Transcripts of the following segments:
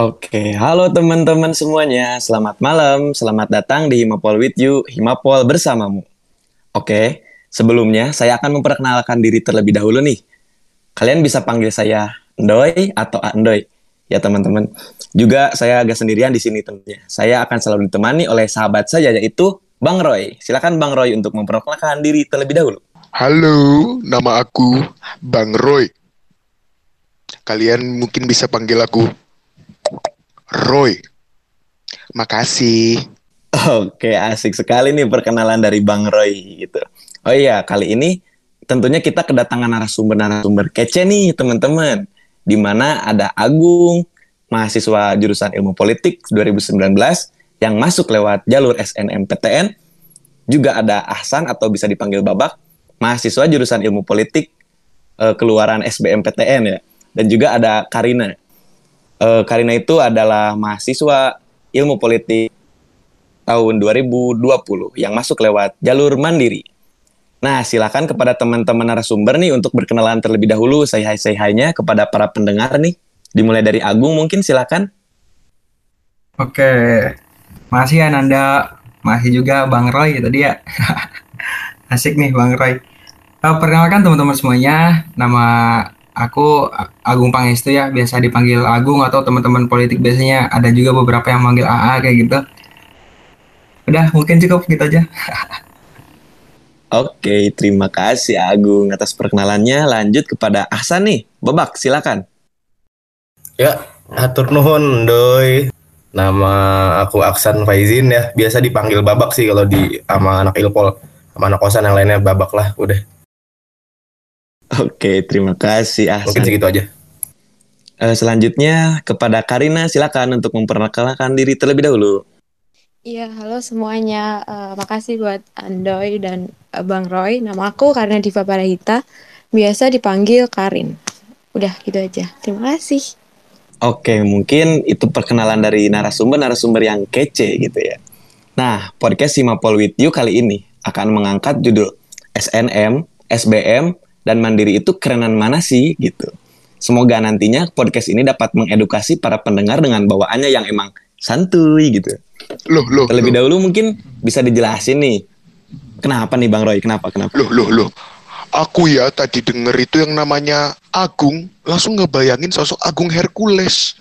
Oke, halo teman-teman semuanya. Selamat malam, selamat datang di Himapol with you, Himapol bersamamu. Oke, sebelumnya saya akan memperkenalkan diri terlebih dahulu nih. Kalian bisa panggil saya Ndoy atau Andoy. Ya teman-teman. Juga saya agak sendirian di sini tentunya. Saya akan selalu ditemani oleh sahabat saya yaitu Bang Roy. Silakan Bang Roy untuk memperkenalkan diri terlebih dahulu. Halo, nama aku Bang Roy. Kalian mungkin bisa panggil aku Roy. Makasih. Oke, asik sekali nih perkenalan dari Bang Roy gitu. Oh iya, kali ini tentunya kita kedatangan narasumber-narasumber kece nih teman-teman. Di mana ada Agung, mahasiswa jurusan Ilmu Politik 2019 yang masuk lewat jalur SNMPTN. Juga ada Ahsan atau bisa dipanggil Babak, mahasiswa jurusan Ilmu Politik eh, keluaran SBMPTN ya. Dan juga ada Karina. Eh, Karina itu adalah mahasiswa Ilmu Politik tahun 2020 yang masuk lewat jalur mandiri. Nah, silakan kepada teman-teman narasumber nih untuk berkenalan terlebih dahulu. Saya hai say hi-nya kepada para pendengar nih. Dimulai dari Agung mungkin silakan. Oke, masih ya Nanda, masih juga Bang Roy tadi ya. Asik nih Bang Roy. Uh, perkenalkan teman-teman semuanya, nama aku Agung Pangestu ya, biasa dipanggil Agung atau teman-teman politik biasanya ada juga beberapa yang manggil AA kayak gitu. Udah, mungkin cukup gitu aja. Oke, terima kasih Agung atas perkenalannya. Lanjut kepada Ahsan nih. Babak, silakan. Ya, atur nuhun doi. Nama aku Aksan Faizin ya. Biasa dipanggil Babak sih kalau di sama anak Ilpol. Sama anak kosan yang lainnya Babak lah, udah. Oke, terima kasih Ahsan. Mungkin segitu aja. Eh, selanjutnya kepada Karina, silakan untuk memperkenalkan diri terlebih dahulu. Iya, halo semuanya. Eh, makasih buat Andoy dan eh, Bang Roy. Nama aku Karina Diva Parahita. Biasa dipanggil Karin. Udah gitu aja. Terima kasih. Oke, mungkin itu perkenalan dari narasumber-narasumber yang kece gitu ya. Nah, podcast Simapol with You kali ini akan mengangkat judul SNM, SBM, dan Mandiri itu kerenan mana sih gitu. Semoga nantinya podcast ini dapat mengedukasi para pendengar dengan bawaannya yang emang santuy gitu. Loh, loh, Terlebih loh, dahulu mungkin bisa dijelasin nih. Kenapa nih Bang Roy? Kenapa? Kenapa? loh, loh, loh. Aku ya tadi denger itu yang namanya Agung, langsung ngebayangin sosok Agung Hercules.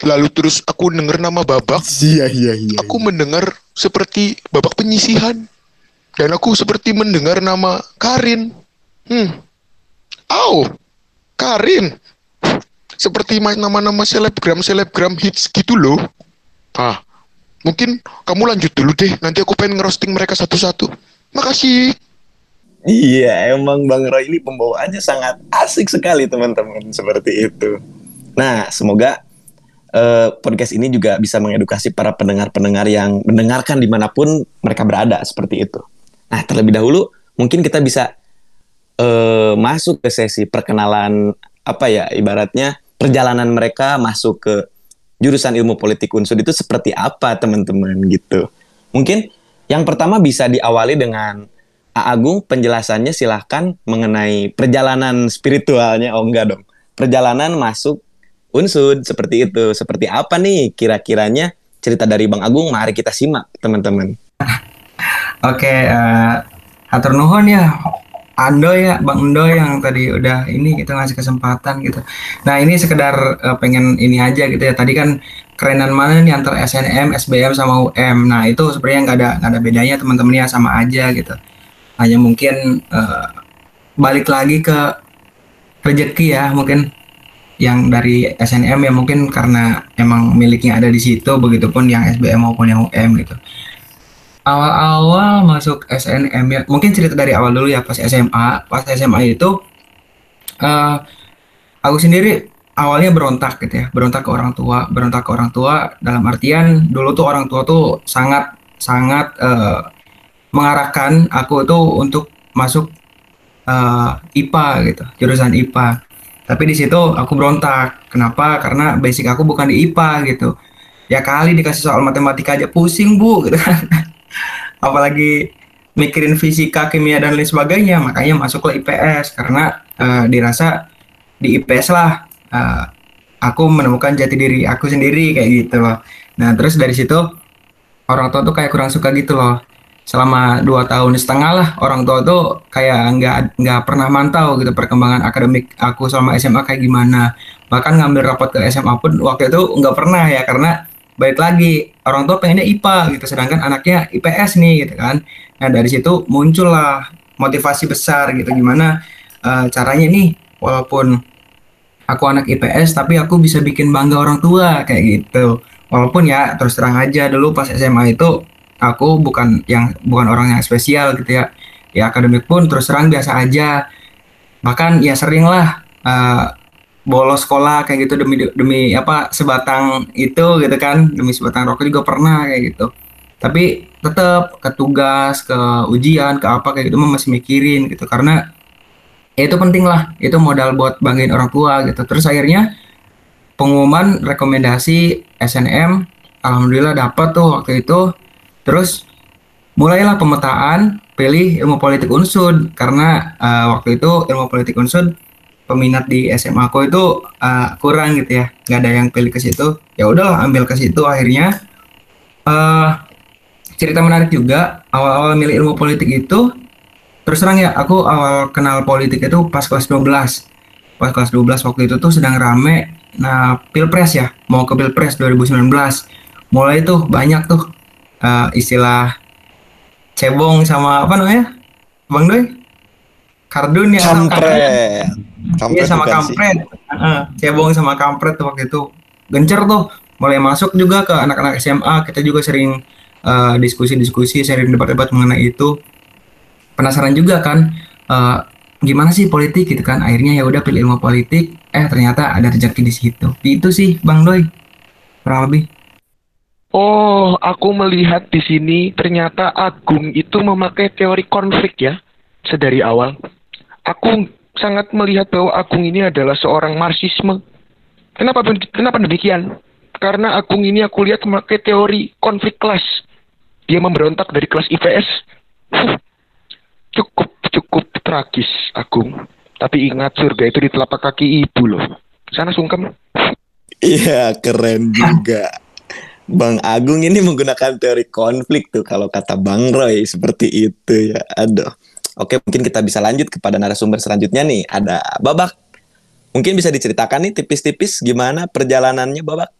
Lalu terus aku denger nama Babak, Iya, iya, iya. aku mendengar seperti Babak penyisihan. Dan aku seperti mendengar nama Karin. Hmm. Au, Karin. Seperti ma- nama-nama selebgram-selebgram hits gitu loh. Ah, mungkin kamu lanjut dulu deh. Nanti aku pengen ngerosting mereka satu-satu. Makasih. Iya, emang Bang Roy ini pembawaannya sangat asik sekali teman-teman seperti itu. Nah, semoga eh, podcast ini juga bisa mengedukasi para pendengar-pendengar yang mendengarkan di mana pun mereka berada seperti itu. Nah, terlebih dahulu mungkin kita bisa eh, masuk ke sesi perkenalan apa ya ibaratnya perjalanan mereka masuk ke jurusan ilmu politik unsur itu seperti apa teman-teman gitu. Mungkin yang pertama bisa diawali dengan A Agung penjelasannya silahkan mengenai perjalanan spiritualnya. Oh enggak dong. Perjalanan masuk unsud seperti itu. Seperti apa nih kira-kiranya cerita dari Bang Agung? Mari kita simak teman-teman. Oke, eh atur nuhun ya Ando ya, Bang Ando yang tadi udah ini kita ngasih kesempatan gitu. Nah ini sekedar eh, pengen ini aja gitu ya. Tadi kan kerenan mana nih antara SNM, SBM sama UM. Nah itu sebenarnya nggak ada nggak ada bedanya teman-teman ya sama aja gitu. Hanya mungkin eh, balik lagi ke rezeki ya mungkin yang dari SNM ya mungkin karena emang miliknya ada di situ begitupun yang SBM maupun yang UM gitu awal-awal masuk SNM ya. Mungkin cerita dari awal dulu ya pas SMA pas SMA itu eh aku sendiri awalnya berontak gitu ya. Berontak ke orang tua berontak ke orang tua. Dalam artian dulu tuh orang tua tuh sangat sangat eh, mengarahkan aku tuh untuk masuk eh, IPA gitu jurusan IPA tapi di situ aku berontak. Kenapa? Karena basic aku bukan di IPA gitu. Ya kali dikasih soal matematika aja pusing bu gitu kan apalagi mikirin fisika, kimia dan lain sebagainya, makanya masuk ke IPS karena eh, dirasa di IPS lah eh, aku menemukan jati diri aku sendiri kayak gitu loh. Nah terus dari situ orang tua tuh kayak kurang suka gitu loh. Selama dua tahun setengah lah orang tua tuh kayak nggak nggak pernah mantau gitu perkembangan akademik aku selama SMA kayak gimana. Bahkan ngambil rapot ke SMA pun waktu itu nggak pernah ya karena balik lagi orang tua pengennya IPA gitu sedangkan anaknya IPS nih gitu kan. Nah dari situ muncullah motivasi besar gitu gimana uh, caranya nih walaupun aku anak IPS tapi aku bisa bikin bangga orang tua kayak gitu. Walaupun ya terus terang aja dulu pas SMA itu aku bukan yang bukan orang yang spesial gitu ya. Ya akademik pun terus terang biasa aja. Bahkan ya sering lah uh, bolos sekolah kayak gitu demi demi apa sebatang itu gitu kan. Demi sebatang rokok juga pernah kayak gitu. Tapi tetap ke tugas ke ujian ke apa kayak gitu masih mikirin gitu. Karena ya itu penting lah. Itu modal buat banggain orang tua gitu. Terus akhirnya pengumuman rekomendasi SNM alhamdulillah dapat tuh waktu itu. Terus mulailah pemetaan pilih ilmu politik unsur. Karena uh, waktu itu ilmu politik unsur peminat di SMA aku itu uh, kurang gitu ya. Nggak ada yang pilih ke situ. Ya udahlah ambil ke situ. Akhirnya uh, cerita menarik juga. Awal-awal milih ilmu politik itu terus terang ya aku awal kenal politik itu pas kelas 12 pas kelas 12 waktu itu tuh sedang rame. Nah pilpres ya. Mau ke pilpres 2019 mulai tuh banyak tuh uh, istilah cebong sama apa namanya? Bang Doi? Kardun ya kampret iya sama kampret uh, cebong sama kampret tuh waktu itu gencer tuh mulai masuk juga ke anak-anak SMA kita juga sering uh, diskusi-diskusi, sharing debat-debat mengenai itu. Penasaran juga kan, uh, gimana sih politik gitu kan? Akhirnya ya udah pilih ilmu politik. Eh ternyata ada rezeki di situ. Itu sih, Bang Doi, kurang lebih. Oh, aku melihat di sini ternyata Agung itu memakai teori konflik ya, sedari awal. Aku sangat melihat bahwa Agung ini adalah seorang marxisme. Kenapa kenapa demikian? Karena Agung ini aku lihat memakai teori konflik kelas dia memberontak dari kelas IPS. cukup cukup tragis, Agung. Tapi ingat surga itu di telapak kaki ibu loh. Sana sungkem. Iya, keren juga. Bang Agung ini menggunakan teori konflik tuh kalau kata Bang Roy seperti itu ya. Aduh. Oke, mungkin kita bisa lanjut kepada narasumber selanjutnya nih. Ada Babak. Mungkin bisa diceritakan nih tipis-tipis gimana perjalanannya Babak?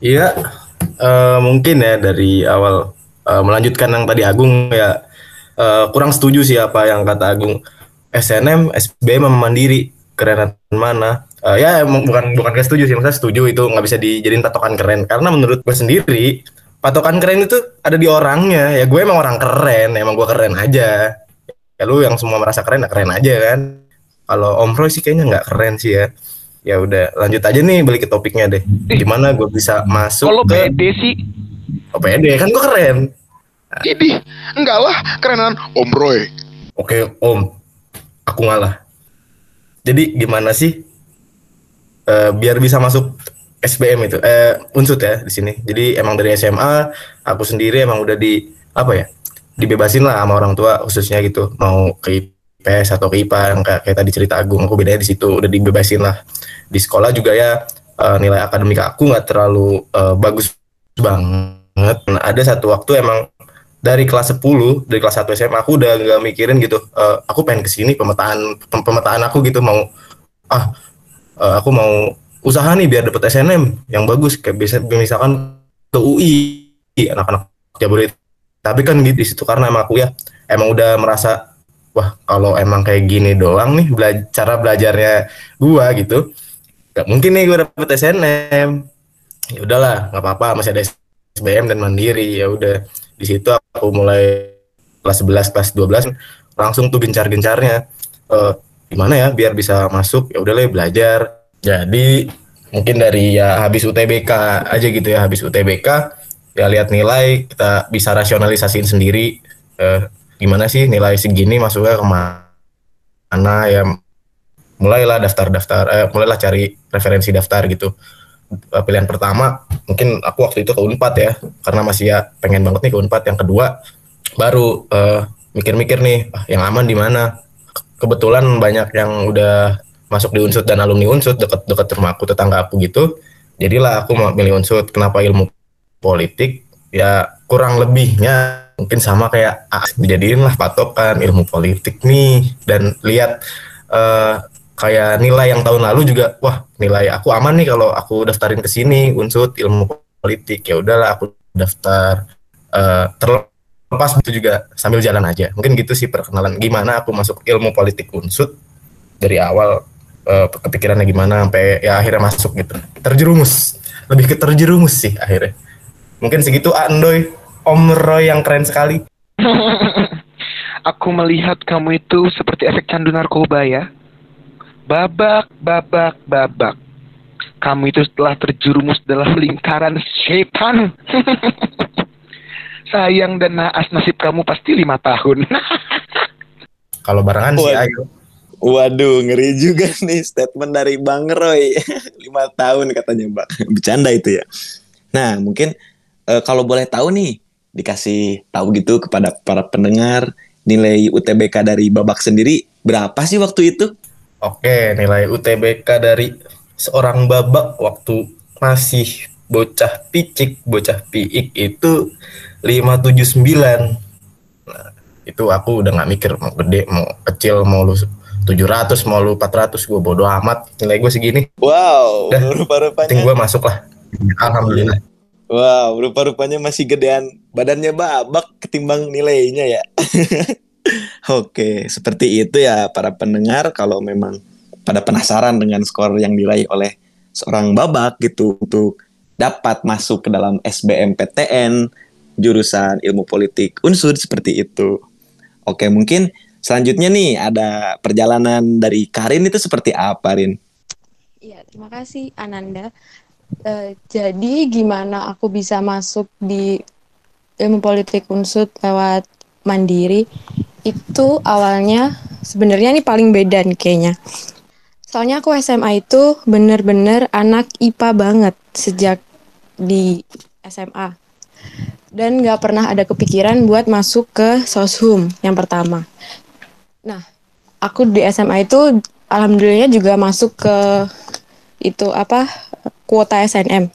Iya, uh, mungkin ya dari awal uh, melanjutkan yang tadi Agung ya uh, kurang setuju sih apa yang kata Agung SNM SBM mandiri kerenan mana uh, ya bukan bukan gak setuju sih maksudnya setuju itu nggak bisa dijadiin patokan keren karena menurut gue sendiri patokan keren itu ada di orangnya ya gue emang orang keren emang gue keren aja ya lu yang semua merasa keren ya keren aja kan kalau Om Roy sih kayaknya nggak keren sih ya ya udah lanjut aja nih balik ke topiknya deh gimana gue bisa masuk kalau ke... pede sih oh pede kan gue keren ini enggak lah kerenan Om Roy. Oke Om, aku ngalah. Jadi gimana sih uh, biar bisa masuk SBM itu? Eh unsut ya di sini. Jadi emang dari SMA aku sendiri emang udah di apa ya? Dibebasin lah sama orang tua khususnya gitu. Mau ke IPS atau ke IPA yang kayak, tadi cerita Agung, aku bedanya di situ udah dibebasin lah. Di sekolah juga ya uh, nilai akademik aku nggak terlalu uh, bagus banget. Nah, ada satu waktu emang dari kelas 10 dari kelas 1 SMA aku udah nggak mikirin gitu uh, aku pengen ke sini pemetaan pemetaan aku gitu mau ah uh, aku mau usaha nih biar dapet SNM yang bagus kayak bisa misalkan ke UI anak-anak Jabodetabek tapi kan di situ karena emang aku ya emang udah merasa wah kalau emang kayak gini doang nih bela cara belajarnya gua gitu. Gak mungkin nih gua dapet SNM ya udahlah nggak apa-apa masih ada SBM dan mandiri. Ya udah di situ aku mulai kelas 11 kelas 12 langsung tuh gencar-gencarnya. Uh, gimana ya biar bisa masuk? Ya udah belajar. Jadi mungkin dari ya habis UTBK aja gitu ya habis UTBK ya lihat nilai kita bisa rasionalisasiin sendiri uh, gimana sih nilai segini masuknya ke mana ya mulailah daftar-daftar eh, mulailah cari referensi daftar gitu. Uh, pilihan pertama mungkin aku waktu itu ke Unpad ya karena masih ya pengen banget nih ke Unpad. Yang kedua baru eh, mikir-mikir nih ah, yang aman di mana? Kebetulan banyak yang udah masuk di unsut dan alumni unsut deket-deket rumah aku tetangga aku gitu. Jadilah aku mau milih unsut kenapa ilmu politik ya kurang lebihnya mungkin sama kayak ah, dijadiin lah patokan ilmu politik nih. Dan lihat eh, kayak nilai yang tahun lalu juga wah nilai aku aman nih kalau aku daftarin ke sini unsut ilmu politik. Ya udahlah aku daftar eh, terlepas itu juga sambil jalan aja. Mungkin gitu sih perkenalan gimana aku masuk ilmu politik unsut dari awal eh, kepikirannya gimana sampai ya akhirnya masuk gitu. Terjerumus lebih ke terjerumus sih akhirnya mungkin segitu Andoy Om Roy yang keren sekali Aku melihat kamu itu seperti efek candu narkoba ya. Babak, babak, babak. Kamu itu telah terjerumus dalam lingkaran setan. Sayang dan naas nasib kamu pasti lima tahun. kalau barengan sih Waduh. ayo Waduh, ngeri juga nih statement dari Bang Roy. Lima tahun katanya, Bang. Bercanda itu ya. Nah, mungkin eh, kalau boleh tahu nih, dikasih tahu gitu kepada para pendengar nilai UTBK dari Babak sendiri berapa sih waktu itu? Oke, nilai UTBK dari seorang babak waktu masih bocah picik, bocah piik itu 579. Nah, itu aku udah nggak mikir mau gede, mau kecil, mau lu 700, mau lu 400, gue bodo amat. Nilai gue segini, Wow, rupa-rupanya. penting gue masuk lah. Alhamdulillah. Wow, rupa-rupanya masih gedean badannya babak ketimbang nilainya ya. Oke, seperti itu ya para pendengar kalau memang pada penasaran dengan skor yang diraih oleh seorang babak gitu untuk dapat masuk ke dalam SBMPTN jurusan ilmu politik unsur seperti itu. Oke, mungkin selanjutnya nih ada perjalanan dari Karin itu seperti apa, Rin? Iya, terima kasih Ananda. Eh, jadi gimana aku bisa masuk di ilmu politik unsut lewat mandiri? Itu awalnya sebenarnya ini paling beda nih kayaknya. Soalnya aku SMA itu bener-bener anak IPA banget sejak di SMA. Dan nggak pernah ada kepikiran buat masuk ke soshum yang pertama. Nah, aku di SMA itu alhamdulillah juga masuk ke itu apa kuota SNM.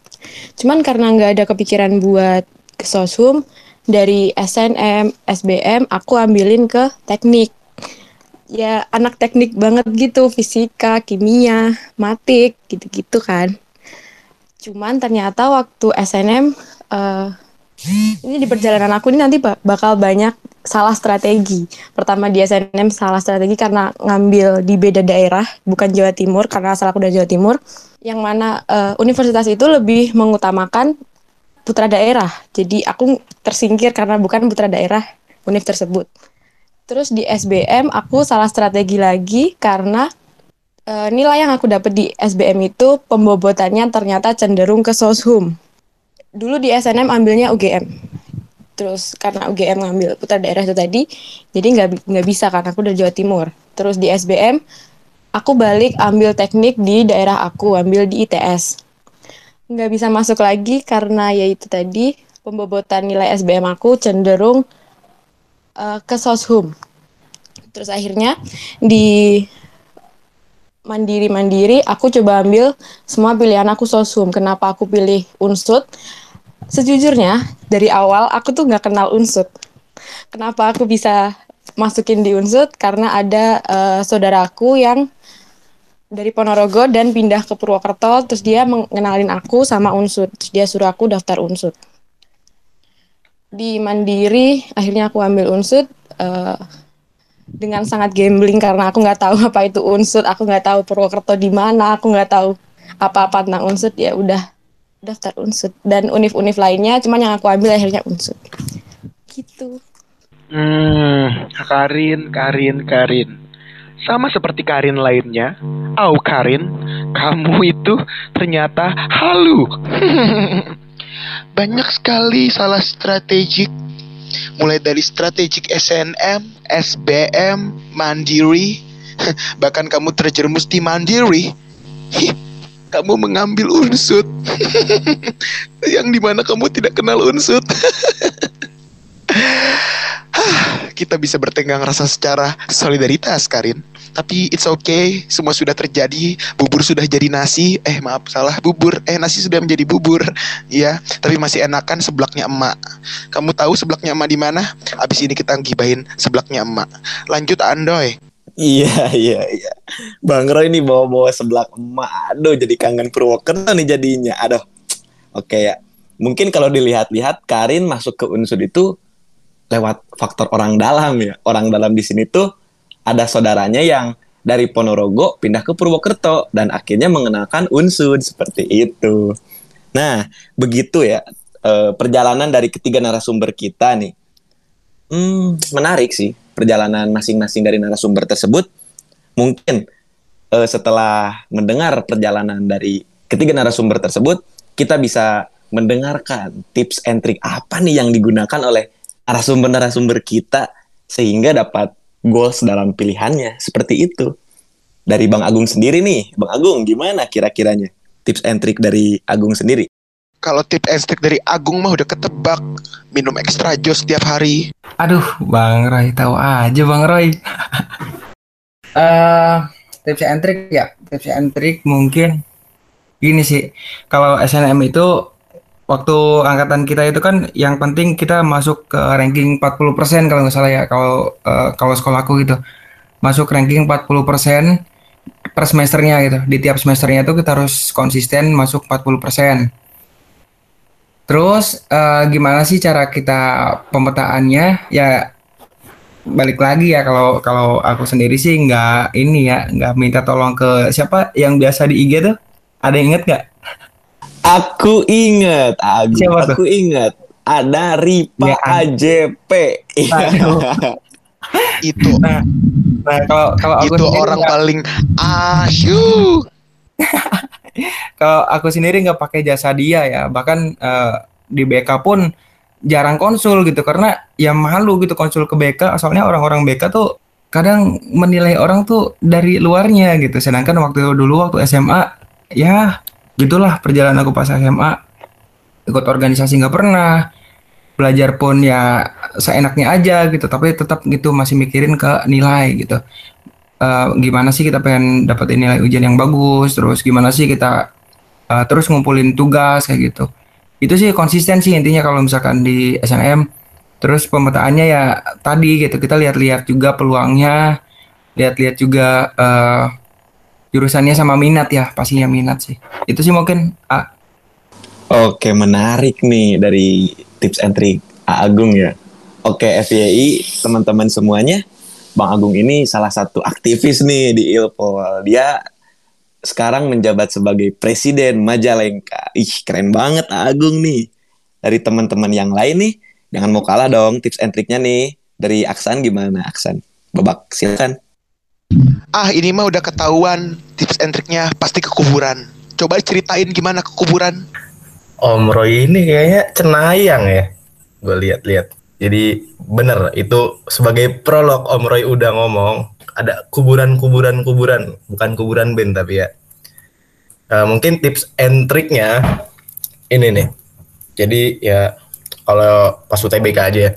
Cuman karena nggak ada kepikiran buat ke soshum dari SNM, SBM aku ambilin ke teknik. Ya anak teknik banget gitu, fisika, kimia, matik gitu-gitu kan. Cuman ternyata waktu SNM eh, ini di perjalanan aku ini nanti ba- bakal banyak salah strategi. Pertama di SNM salah strategi karena ngambil di beda daerah, bukan Jawa Timur karena asal aku dari Jawa Timur. Yang mana eh, universitas itu lebih mengutamakan putra daerah. Jadi aku tersingkir karena bukan putra daerah univ tersebut. Terus di SBM aku salah strategi lagi karena eh, nilai yang aku dapat di SBM itu pembobotannya ternyata cenderung ke soshum. Dulu di SNM ambilnya UGM. Terus karena UGM ngambil putra daerah itu tadi, jadi nggak nggak bisa karena aku dari Jawa Timur. Terus di SBM aku balik ambil teknik di daerah aku, ambil di ITS. Nggak bisa masuk lagi karena ya itu tadi pembobotan nilai SBM aku cenderung eh, ke soshum. Terus akhirnya di mandiri-mandiri aku coba ambil semua pilihan aku soshum. Kenapa aku pilih unsut? Sejujurnya dari awal aku tuh nggak kenal unsut. Kenapa aku bisa masukin di unsut? Karena ada eh, saudaraku yang dari Ponorogo dan pindah ke Purwokerto, terus dia mengenalin aku sama unsut. Terus dia suruh aku daftar unsut. Di Mandiri, akhirnya aku ambil unsut eh, dengan sangat gambling karena aku nggak tahu apa itu unsut, aku nggak tahu Purwokerto di mana, aku nggak tahu apa-apa tentang unsut. Ya udah daftar unsut dan univ-univ lainnya, cuman yang aku ambil akhirnya unsut. Gitu. Hmm, Karin, Karin, Karin. Sama seperti Karin lainnya. Au Karin, kamu itu ternyata halu. Banyak sekali salah strategik. Mulai dari strategik SNM, SBM, Mandiri. Bahkan kamu terjerumus di Mandiri. Kamu mengambil unsut. Yang di mana kamu tidak kenal unsut. Kita bisa bertenggang rasa secara solidaritas, Karin. Tapi it's okay, semua sudah terjadi. Bubur sudah jadi nasi. Eh maaf salah, bubur. Eh nasi sudah menjadi bubur. Ya, tapi masih enakan seblaknya emak. Kamu tahu seblaknya emak di mana? Abis ini kita gibahin seblaknya emak. Lanjut Andoy. Iya iya iya. Bang Roy ini bawa-bawa seblak emak. Aduh jadi kangen Purwokerto nih jadinya. Aduh. Oke ya. Mungkin kalau dilihat-lihat Karin masuk ke unsur itu lewat faktor orang dalam ya. Orang dalam di sini tuh ada saudaranya yang dari Ponorogo pindah ke Purwokerto dan akhirnya mengenalkan unsur seperti itu. Nah, begitu ya eh, perjalanan dari ketiga narasumber kita nih. Hmm, menarik sih perjalanan masing-masing dari narasumber tersebut. Mungkin eh, setelah mendengar perjalanan dari ketiga narasumber tersebut, kita bisa mendengarkan tips and trick apa nih yang digunakan oleh narasumber-narasumber kita sehingga dapat goals dalam pilihannya seperti itu. Dari Bang Agung sendiri nih, Bang Agung gimana kira-kiranya tips and trick dari Agung sendiri? Kalau tip and trick dari Agung mah udah ketebak. Minum ekstra jus setiap hari. Aduh, Bang Roy tahu aja Bang Roy. Eh, tips and trick ya, tips and trick mungkin gini sih. Kalau SNM itu waktu angkatan kita itu kan yang penting kita masuk ke ranking 40% kalau nggak salah ya kalau eh, kalau sekolahku gitu. Masuk ranking 40% per semesternya gitu. Di tiap semesternya itu kita harus konsisten masuk 40%. Terus eh, gimana sih cara kita pemetaannya? Ya balik lagi ya kalau kalau aku sendiri sih nggak ini ya nggak minta tolong ke siapa yang biasa di IG tuh ada yang inget nggak Aku inget. Siapa tuh? Aku inget. Ada Ripa Ya, AJP. Itu nah nah kalau kalau aku itu sendiri orang nggak- paling asyuk. kalau aku sendiri nggak pakai jasa dia ya bahkan eh, di BK pun jarang konsul gitu karena ya malu gitu konsul ke BK soalnya orang-orang BK tuh kadang menilai orang tuh dari luarnya gitu sedangkan waktu dulu waktu SMA ya gitulah perjalanan aku pas SMA ikut organisasi nggak pernah. Belajar pun ya seenaknya aja gitu. Tapi tetap gitu masih mikirin ke nilai gitu. Eh, gimana sih kita pengen dapetin nilai ujian yang bagus? Terus gimana sih kita eh, terus ngumpulin tugas kayak gitu. Itu sih konsisten sih intinya kalau misalkan di SNM terus pemetaannya ya tadi gitu. Kita lihat-lihat juga peluangnya. Lihat-lihat juga eh, jurusannya sama minat ya pastinya minat sih itu sih mungkin ah, Oke, menarik nih dari tips and trick A Agung ya. Oke, FYI teman-teman semuanya, Bang Agung ini salah satu aktivis nih di Ilpol. Dia sekarang menjabat sebagai presiden Majalengka. Ih, keren banget A Agung nih. Dari teman-teman yang lain nih, jangan mau kalah dong tips and triknya nih. Dari Aksan gimana, Aksan? Babak, silakan. Ah ini mah udah ketahuan tips and triknya pasti ke kuburan. Coba ceritain gimana ke kuburan. Om Roy ini kayaknya cenayang ya. Gue lihat-lihat. Jadi bener itu sebagai prolog Om Roy udah ngomong ada kuburan-kuburan kuburan bukan kuburan band tapi ya. Eh, mungkin tips and triknya ini nih. Jadi ya kalau pas UTBK aja ya.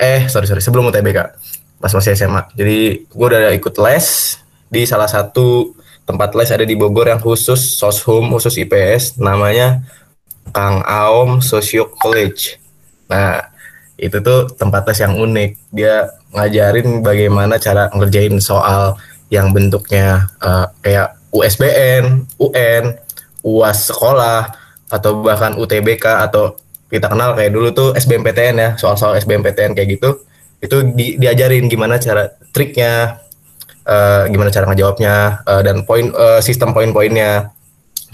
Eh sorry sorry sebelum UTBK pas masih SMA. Jadi gue udah ikut les di salah satu tempat les ada di Bogor yang khusus soshum khusus IPS namanya Kang Aom Sosio College. Nah, itu tuh tempat les yang unik. Dia ngajarin bagaimana cara ngerjain soal yang bentuknya eh, kayak USBN, UN, UAS sekolah, atau bahkan UTBK atau kita kenal kayak dulu tuh SBMPTN ya, soal-soal SBMPTN kayak gitu. Itu di- diajarin gimana cara triknya, eh, gimana cara ngejawabnya, eh, dan poin eh, sistem poin-poinnya.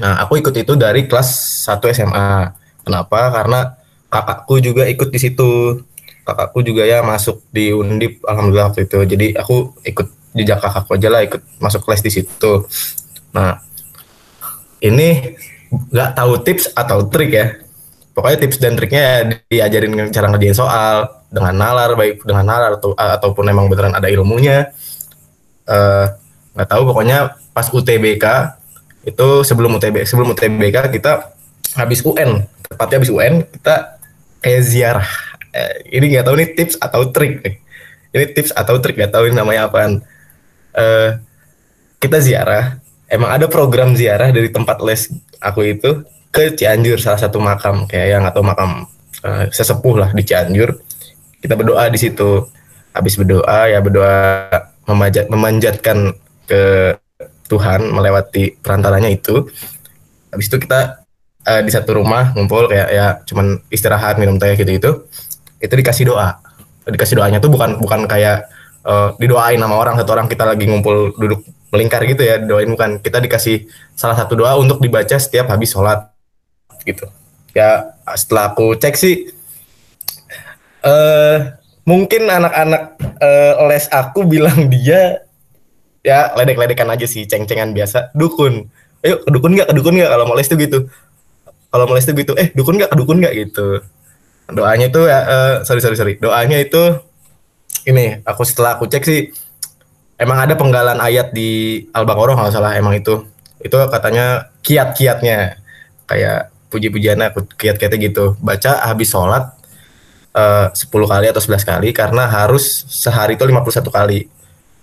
Nah, aku ikut itu dari kelas 1 SMA. Kenapa? Karena kakakku juga ikut di situ. Kakakku juga ya masuk di Undip alhamdulillah waktu itu. Jadi aku ikut jejak kakakku aja lah ikut masuk kelas di situ. Nah, ini nggak tahu tips atau trik ya. Pokoknya tips dan triknya ya diajarin cara ngerjain soal dengan nalar baik dengan nalar atau ataupun emang beneran ada ilmunya. Eh, nggak tahu pokoknya pas UTBK itu sebelum UTB sebelum UTBK kita habis UN tepatnya habis UN kita kayak ziarah Eh, ini nggak tahu nih tips atau trik nih ini tips atau trik nggak tahu ini namanya apaan eh kita ziarah. Emang ada program ziarah dari tempat les aku itu ke Cianjur salah satu makam kayak yang atau makam eh, sesepuh lah di Cianjur. Kita berdoa di situ. Habis berdoa ya berdoa memanjat, memanjatkan ke Tuhan melewati perantaranya itu. Habis itu kita eh, di satu rumah ngumpul kayak ya cuman istirahat minum teh gitu itu itu dikasih doa dikasih doanya tuh bukan bukan kayak eh, didoain sama orang satu orang kita lagi ngumpul duduk melingkar gitu ya doain bukan kita dikasih salah satu doa untuk dibaca setiap habis sholat gitu ya setelah aku cek sih eh mungkin anak-anak eh, les aku bilang dia ya ledek-ledekan aja sih ceng-cengan biasa. Dukun. Ayo ke dukun nggak? Ke dukun nggak? Kalau mau les tuh gitu. Kalau mau les tuh gitu. Eh dukun nggak? Ke dukun nggak? Gitu. Doanya itu ya eh, sorry sorry sorry. Doanya itu ini aku setelah aku cek sih emang ada penggalan ayat di al-baqarah kalau salah emang itu. Itu katanya kiat-kiatnya. Kayak puji-pujiannya aku kiat-kiatnya gitu. Baca habis sholat eh, 10 kali atau 11 kali karena harus sehari itu 51 kali.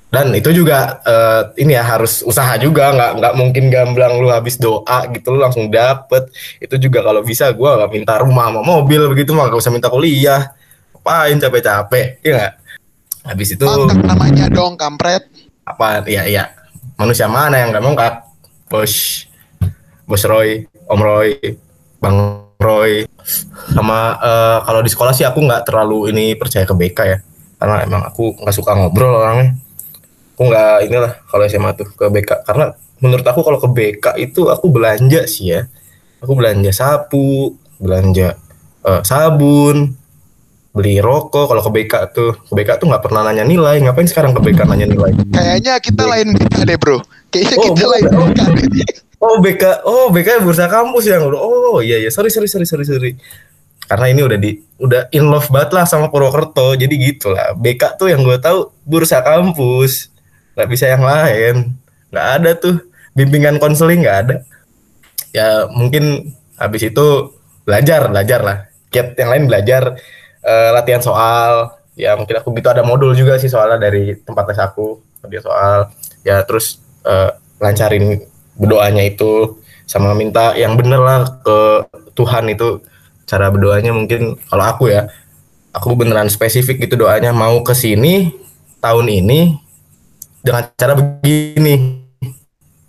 Dan itu juga eh, ini ya harus usaha juga. Nggak nggak mungkin gamblang lu habis doa gitu lu langsung dapet. Itu juga kalau bisa gua nggak minta rumah sama mobil begitu mah gak usah minta kuliah. Apain capek-capek ya nggak? Habis itu namanya dong, kampret. apa? Ya ya manusia mana yang nggak mongkak bos. Bos Roy Om Roy Bang Roy. Sama eh, kalau di sekolah sih aku nggak terlalu ini percaya ke BK ya. Karena emang aku nggak suka ngobrol orangnya. Aku nggak inilah kalau SMA tuh ke BK karena menurut aku kalau ke BK itu aku belanja sih ya. Aku belanja sapu belanja eh, sabun beli rokok. Kalau ke BK tuh ke BK tuh nggak pernah nanya nilai. Ngapain sekarang ke BK nanya nilai? Kayaknya kita lain BK deh, Bro. Kayaknya Oh, kita lain BK deh. Oh BK, oh BK bursa kampus yang oh iya iya. Sorry sorry sorry sorry sorry. Karena ini udah di udah in love banget lah sama Purwokerto. Jadi gitu lah BK tuh yang gue tahu bursa kampus. Nggak bisa yang lain. Nggak ada tuh. Bimbingan konseling nggak ada. Ya mungkin habis itu belajar belajar lah. Kiat yang lain belajar eh, latihan soal. Ya mungkin aku gitu. Ada modul juga sih soalnya dari tempat les aku. Dia soal. Ya terus eh, lancarin berdoanya itu sama minta yang bener lah ke Tuhan itu. Cara berdoanya mungkin kalau aku ya aku beneran spesifik gitu doanya mau ke sini tahun ini dengan cara begini.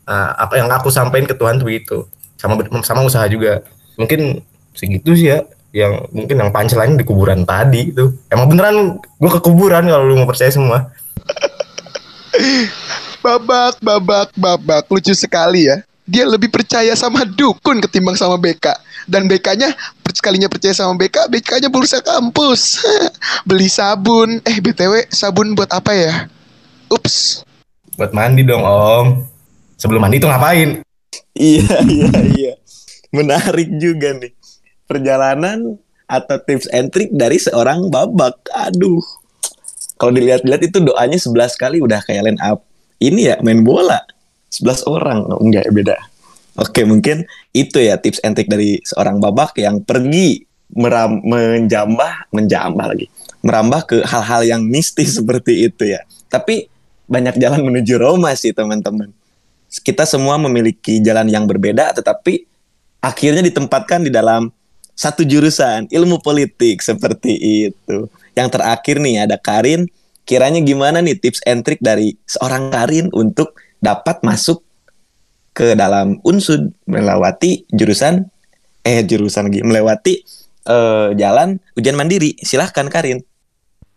Nah, apa yang aku sampaikan ke Tuhan tuh begitu. Sama sama usaha juga. Mungkin segitu sih ya yang mungkin yang punchline di kuburan tadi itu. Emang beneran gue ke kuburan kalau lu mau percaya semua Babak, babak, babak. Lucu sekali ya. Dia lebih percaya sama dukun ketimbang sama BK. Dan BK-nya sekalinya percaya sama BK, BK-nya bursa kampus. Beli sabun. Eh, BTW, sabun buat apa ya? Ups. buat mandi dong om sebelum mandi itu ngapain Iya, iya, iya. Menarik juga nih. Perjalanan atau tips and trick dari seorang babak. Aduh. Kalau dilihat-lihat itu doanya 11 kali udah kayak line up. Ini ya main bola. 11 orang. Oh, enggak, beda. Oke, mungkin itu ya tips and trick dari seorang babak yang pergi meram, menjambah, menjambah lagi. Merambah ke hal-hal yang mistis seperti itu ya. Tapi banyak jalan menuju Roma sih, teman-teman kita semua memiliki jalan yang berbeda tetapi akhirnya ditempatkan di dalam satu jurusan ilmu politik seperti itu. Yang terakhir nih ada Karin, kiranya gimana nih tips and trick dari seorang Karin untuk dapat masuk ke dalam unsud melewati jurusan eh jurusan lagi melewati eh, jalan ujian mandiri. Silahkan Karin.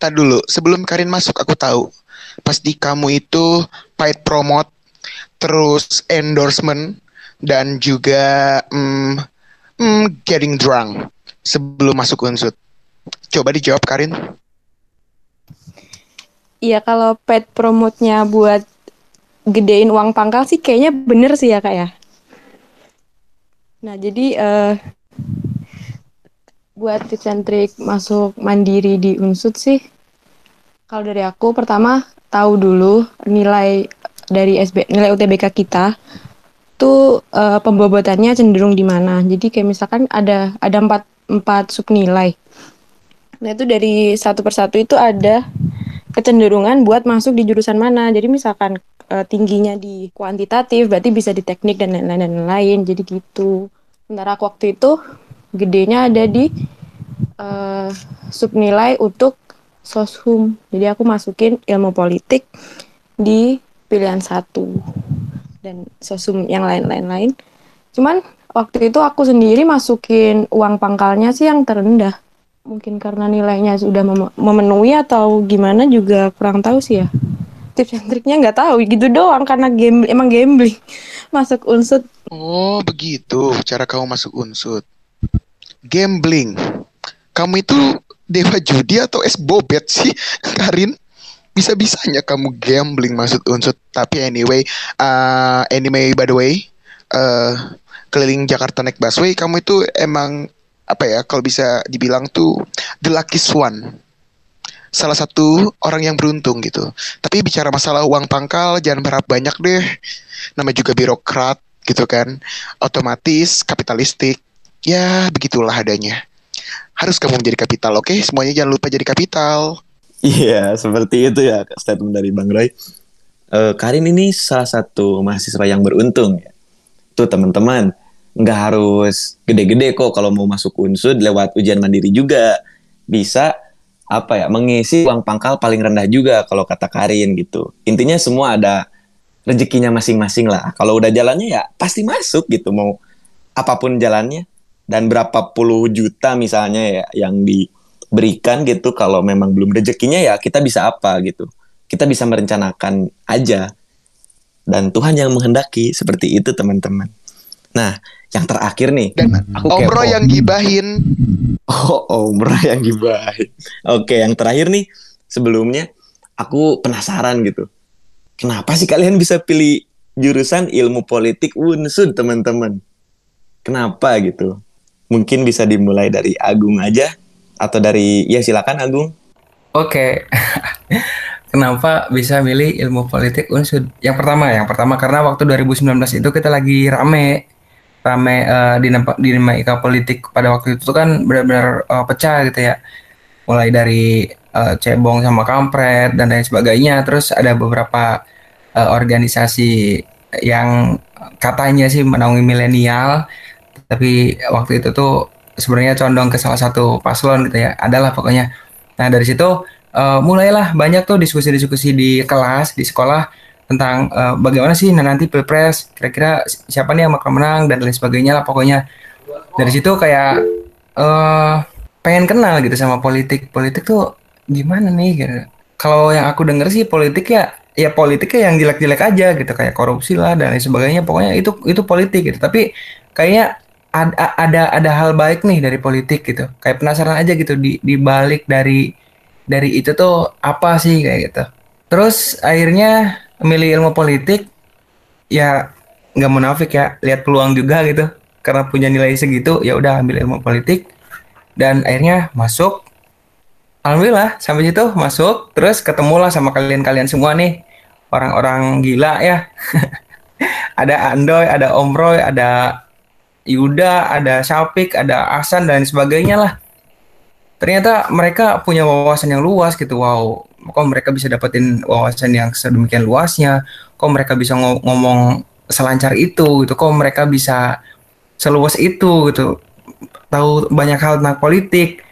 Tadi dulu, sebelum Karin masuk aku tahu. Pas di kamu itu paid promote, terus endorsement, dan juga mm, mm, getting drunk sebelum masuk unsut. Coba dijawab Karin. Iya kalau pet promote-nya buat gedein uang pangkal sih kayaknya bener sih ya kak ya. Nah jadi eh buat tips and trick masuk mandiri di unsut sih, kalau dari aku pertama tahu dulu nilai dari SB nilai UTBK kita tuh eh, pembobotannya cenderung di mana. Jadi kayak misalkan ada ada empat empat sub nilai. Nah itu dari satu persatu itu ada kecenderungan buat masuk di jurusan mana. Jadi misalkan eh, tingginya di kuantitatif berarti bisa di teknik dan lain-lain lain-lain. Jadi gitu. Sementara aku waktu itu gedenya ada di eh, subnilai untuk soshum. Jadi aku masukin ilmu politik di pilihan satu dan sosum yang lain-lain lain. Cuman waktu itu aku sendiri masukin uang pangkalnya sih yang terendah mungkin karena nilainya sudah mem- memenuhi atau gimana juga kurang tahu sih ya tips and triknya nggak tahu gitu doang karena game emang gambling masuk unsur Oh, begitu cara kamu masuk unsur. Gambling. Kamu itu dewa judi atau es bobet sih, Karin? Bisa-bisanya kamu gambling masuk unsur. Tapi anyway, uh, anyway by the way, uh, keliling Jakarta naik busway, kamu itu emang apa ya? Kalau bisa dibilang tuh the lucky swan. Salah satu orang yang beruntung gitu. Tapi bicara masalah uang pangkal, jangan berharap banyak deh. Namanya juga birokrat gitu kan. Otomatis kapitalistik. Ya, begitulah adanya. Harus kamu menjadi kapital, oke? Semuanya jangan lupa jadi kapital. Iya, seperti itu ya statement dari Bang Roy. Eh, Karin ini salah satu mahasiswa yang beruntung ya. Tuh teman-teman, nggak harus gede-gede kok kalau mau masuk unsud lewat ujian mandiri juga. Bisa apa ya mengisi uang pangkal paling rendah juga kalau kata Karin gitu. Intinya semua ada rezekinya masing-masing lah. Kalau udah jalannya ya pasti masuk gitu mau apa pun jalannya dan berapa puluh juta misalnya ya yang diberikan gitu kalau memang belum rezekinya ya kita bisa apa gitu. Kita bisa merencanakan aja. Dan Tuhan yang menghendaki seperti itu teman-teman. Nah, yang terakhir nih. Dan Aku Om kepo. Roy yang gibahin. Oh, Omra yang gibahin. Oke, yang terakhir nih sebelumnya aku penasaran gitu. Kenapa sih kalian bisa pilih jurusan ilmu politik Unsud, teman-teman? Kenapa gitu? Mungkin bisa dimulai dari Agung aja atau dari ya silakan Agung. Oke. Kenapa bisa milih ilmu politik unsud? Yang pertama, yang pertama karena waktu 2019 itu kita lagi rame rame eh, dinam- dinamika politik pada waktu itu kan benar-benar eh, pecah gitu ya. Mulai dari eh, cebong sama kampret dan lain sebagainya. Terus ada beberapa eh, organisasi yang katanya sih menaungi milenial, tapi waktu itu tuh sebenarnya condong ke salah satu paslon gitu ya. Adalah pokoknya. Nah dari situ eh, mulailah banyak tuh diskusi-diskusi di kelas, di sekolah tentang eh, bagaimana sih nanti pilpres, kira-kira siapa nih yang bakal menang dan lain sebagainya lah pokoknya. Dari situ kayak eh pengen kenal gitu sama politik. Politik tuh gimana nih gitu. Kalau yang aku denger sih politik ya ya politiknya yang jelek-jelek aja gitu kayak korupsi lah dan lain sebagainya. Pokoknya itu itu politik gitu. Tapi kayaknya ada ada ada hal baik nih dari politik gitu. Kayak penasaran aja gitu di di balik dari dari itu tuh apa sih kayak gitu. Terus akhirnya milih ilmu politik ya nggak munafik ya. Lihat peluang juga gitu. Karena punya nilai segitu ya udah ambil ilmu politik. Dan akhirnya masuk. Alhamdulillah sampai situ masuk. Terus ketemulah sama kalian-kalian semua nih. Orang-orang gila ya. Ada Andoy ada Om Roy ada Yuda ada Syapik ada Asan dan sebagainya lah. Ternyata mereka punya wawasan yang luas gitu. Wow kok mereka bisa dapetin wawasan yang sedemikian luasnya? Kok mereka bisa ngo- ngomong selancar itu gitu? Kok mereka bisa seluas itu gitu? Tahu banyak hal tentang politik.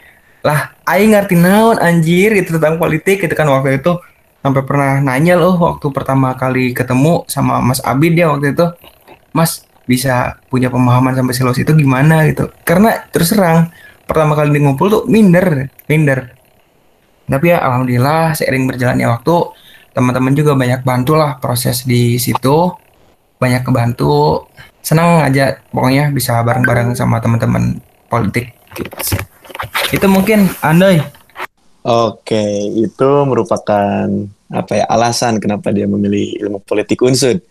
Lah aing ngerti naon anjir gitu tentang politik gitu kan waktu itu. Sampai pernah nanya loh waktu pertama kali ketemu sama Mas Abid ya waktu itu. Mas bisa punya pemahaman sampai seluas itu gimana gitu? Karena terus terang pertama kali ngumpul tuh minder minder tapi ya alhamdulillah seiring berjalannya waktu teman-teman juga banyak bantu lah proses di situ banyak kebantu senang aja pokoknya bisa bareng-bareng sama teman-teman politik itu mungkin Andoy Oke, itu merupakan apa ya alasan kenapa dia memilih ilmu politik unsud.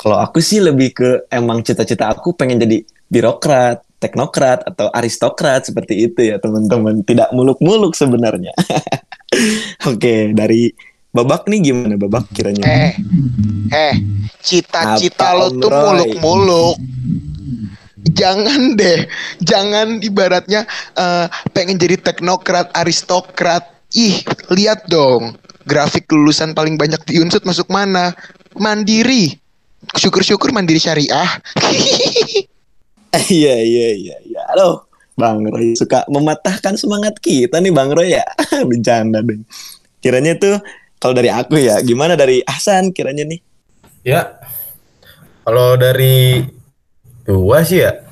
Kalau aku sih lebih ke emang cita-cita aku pengen jadi birokrat, teknokrat atau aristokrat seperti itu ya teman-teman. Tidak muluk-muluk sebenarnya. Oke, dari Babak nih gimana Babak kiranya? Eh, eh, cita-cita Apa, lo tuh Roy? muluk-muluk. Jangan deh, jangan ibaratnya eh, pengen jadi teknokrat, aristokrat. Ih, lihat dong, grafik lulusan paling banyak di Unsud masuk mana? mandiri. Syukur-syukur mandiri syariah. Iya iya iya iya. Halo, Bang Roy suka mematahkan semangat kita nih Bang Roy ya. Bercanda deh. Kiranya tuh kalau dari aku ya, gimana dari Ahsan kiranya nih? Ya, kalau dari gua sih ya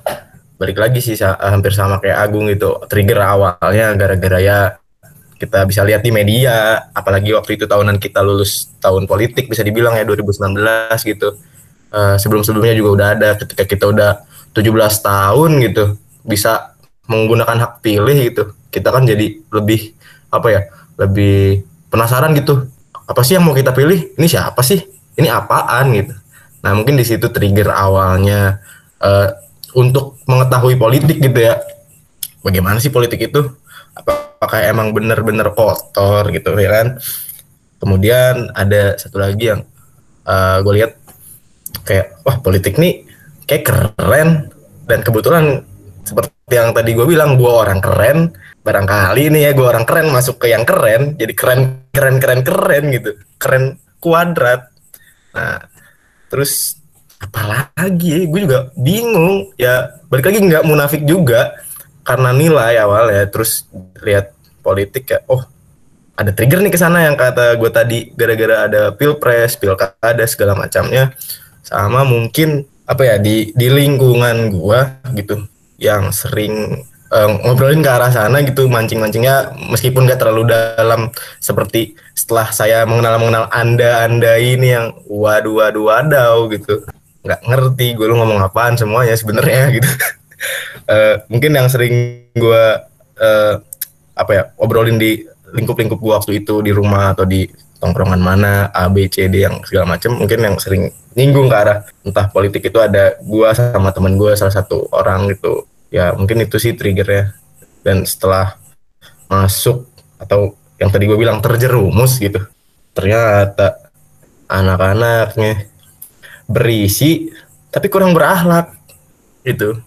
balik lagi sih hampir sama kayak Agung gitu. Trigger awalnya gara-gara ya kita bisa lihat di media, apalagi waktu itu tahunan kita lulus tahun politik bisa dibilang ya 2019 gitu. Eh, sebelum-sebelumnya juga udah ada ketika kita udah 17 tahun gitu bisa menggunakan hak pilih gitu. Kita kan jadi lebih apa ya? Lebih penasaran gitu. Apa sih yang mau kita pilih? Ini siapa sih? Ini apaan gitu. Nah, mungkin di situ trigger awalnya eh, untuk mengetahui politik gitu ya. Bagaimana sih politik itu? Apa- Apakah emang benar-benar kotor gitu ya kan? Kemudian ada satu lagi yang gue lihat kayak wah politik nih kayak keren dan kebetulan seperti yang tadi gue bilang gue orang keren barangkali nih ya gue orang keren masuk ke yang keren jadi keren keren keren keren gitu. Keren kuadrat. Nah terus apalagi ya gue juga bingung. Ya balik lagi nggak munafik juga karena nilai awal ya terus lihat politik ya oh ada trigger nih ke sana yang kata gue tadi gara-gara ada pilpres pilkada segala macamnya. Sama mungkin apa ya di di lingkungan gua gitu yang sering eh, ngobrolin ke arah sana gitu mancing-mancingnya meskipun gak terlalu dalam seperti setelah saya mengenal mengenal anda anda ini yang waduh waduh wadaw gitu. Nggak ngerti gue lu ngomong apaan semuanya sebenarnya gitu. Eh, mungkin yang sering gua eh, apa ya obrolin di lingkup-lingkup gua waktu itu di rumah atau di tongkrongan mana A B C D yang segala macam mungkin yang sering nyinggung ke arah entah politik itu ada gua sama temen gua salah satu orang gitu ya mungkin itu sih triggernya. Dan setelah masuk atau yang tadi gue bilang terjerumus gitu. Ternyata anak-anaknya berisi tapi kurang berakhlak itu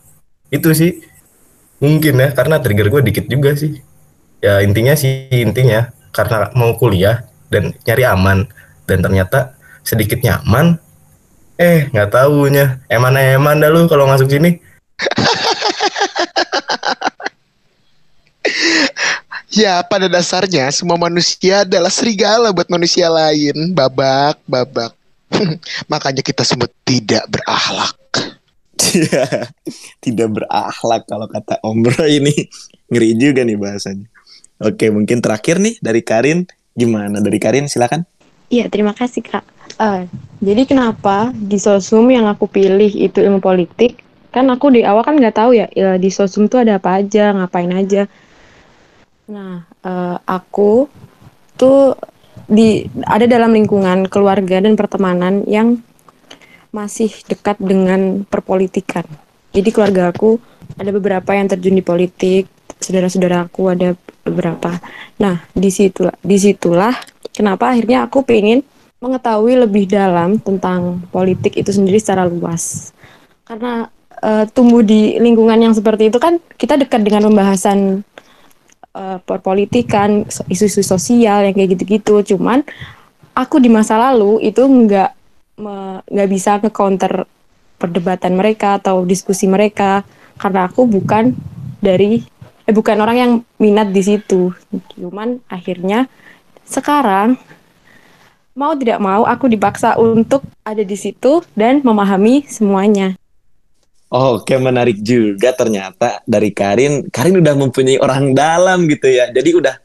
itu sih mungkin ya karena trigger gue dikit juga sih. Ya intinya sih intinya karena mau kuliah dan nyari aman dan ternyata sedikit nyaman eh nggak taunya. Eman eman dah lu kalau masuk sini Ya, pada dasarnya semua manusia adalah serigala buat manusia lain. Babak, babak. Makanya kita semua tidak berakhlak. Iya, tidak berakhlak kalau kata Om Bro ini ngeri juga nih bahasanya. Oke, mungkin terakhir nih dari Karin, gimana dari Karin? Silakan. Iya, terima kasih Kak. Eh, jadi kenapa di sosum yang aku pilih itu ilmu politik? Kan aku di awal kan nggak tahu ya eh, di sosum tuh ada apa aja, ngapain aja. Nah, eh, aku tuh di ada dalam lingkungan keluarga dan pertemanan yang masih dekat dengan perpolitikan. Jadi keluarga aku ada beberapa yang terjun di politik, saudara-saudara aku ada beberapa. Nah, di situlah, di situlah kenapa akhirnya aku pengen mengetahui lebih dalam tentang politik itu sendiri secara luas. Karena eh, tumbuh di lingkungan yang seperti itu kan kita dekat dengan pembahasan eh, perpolitikan, isu-isu sosial yang kayak gitu-gitu. Cuman aku di masa lalu itu nggak nggak bisa nge-counter perdebatan mereka atau diskusi mereka karena aku bukan dari eh bukan orang yang minat di situ. Cuman akhirnya sekarang mau tidak mau aku dipaksa untuk ada di situ dan memahami semuanya. Oke, menarik juga ternyata dari Karin. Karin udah mempunyai orang dalam gitu ya. Jadi udah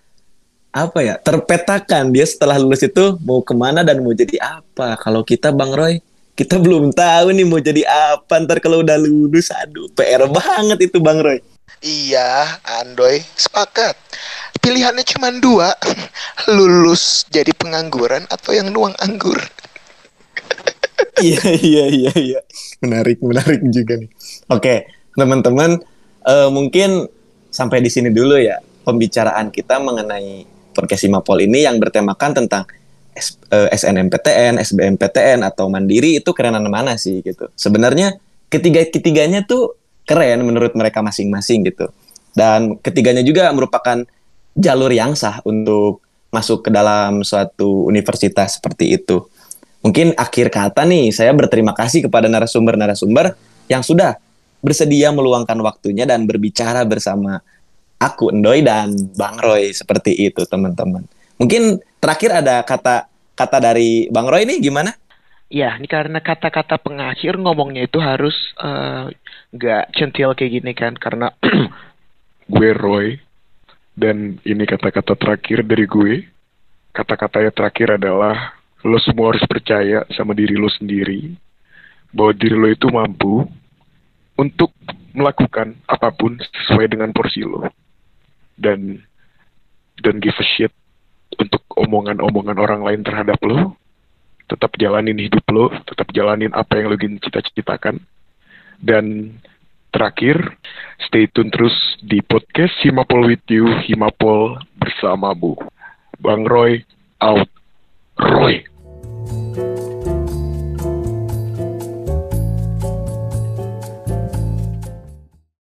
apa ya terpetakan dia setelah lulus itu mau ke mana dan mau jadi apa. Kalau kita Bang Roy, kita belum tahu nih mau jadi apa ntar kalau udah lulus. Aduh, PR banget itu Bang Roy. Iya, Andoy, sepakat. Pilihannya cuma dua, lulus jadi pengangguran atau yang nuang anggur. iya iya iya iya menarik menarik juga nih oke teman-teman eh, mungkin sampai di sini dulu ya pembicaraan kita mengenai podcast Simapol ini yang bertemakan tentang S- eh, SNMPTN, SBMPTN atau Mandiri itu kerenan mana sih gitu. Sebenarnya ketiga ketiganya tuh keren menurut mereka masing-masing gitu. Dan ketiganya juga merupakan jalur yang sah untuk masuk ke dalam suatu universitas seperti itu. Mungkin akhir kata nih, saya berterima kasih kepada narasumber-narasumber yang sudah bersedia meluangkan waktunya dan berbicara bersama aku, Endoy, dan Bang Roy. Seperti itu, teman-teman. Mungkin terakhir ada kata kata dari Bang Roy nih gimana? Ya, ini karena kata-kata pengakhir ngomongnya itu harus eh, nggak uh, centil kayak gini kan, karena gue Roy dan ini kata-kata terakhir dari gue. Kata-kata yang terakhir adalah lo semua harus percaya sama diri lo sendiri bahwa diri lo itu mampu untuk melakukan apa pun sesuai dengan porsi lo. Dan dan give a shit untuk omongan-omongan orang lain terhadap lo. Tetap jalanin hidup lo tetap jalanin apa yang lo ingin cita-citakan. Dan terakhir stay tune terus di podcast Himapol with you Himapol bersamamu. Bang Roy out. Roy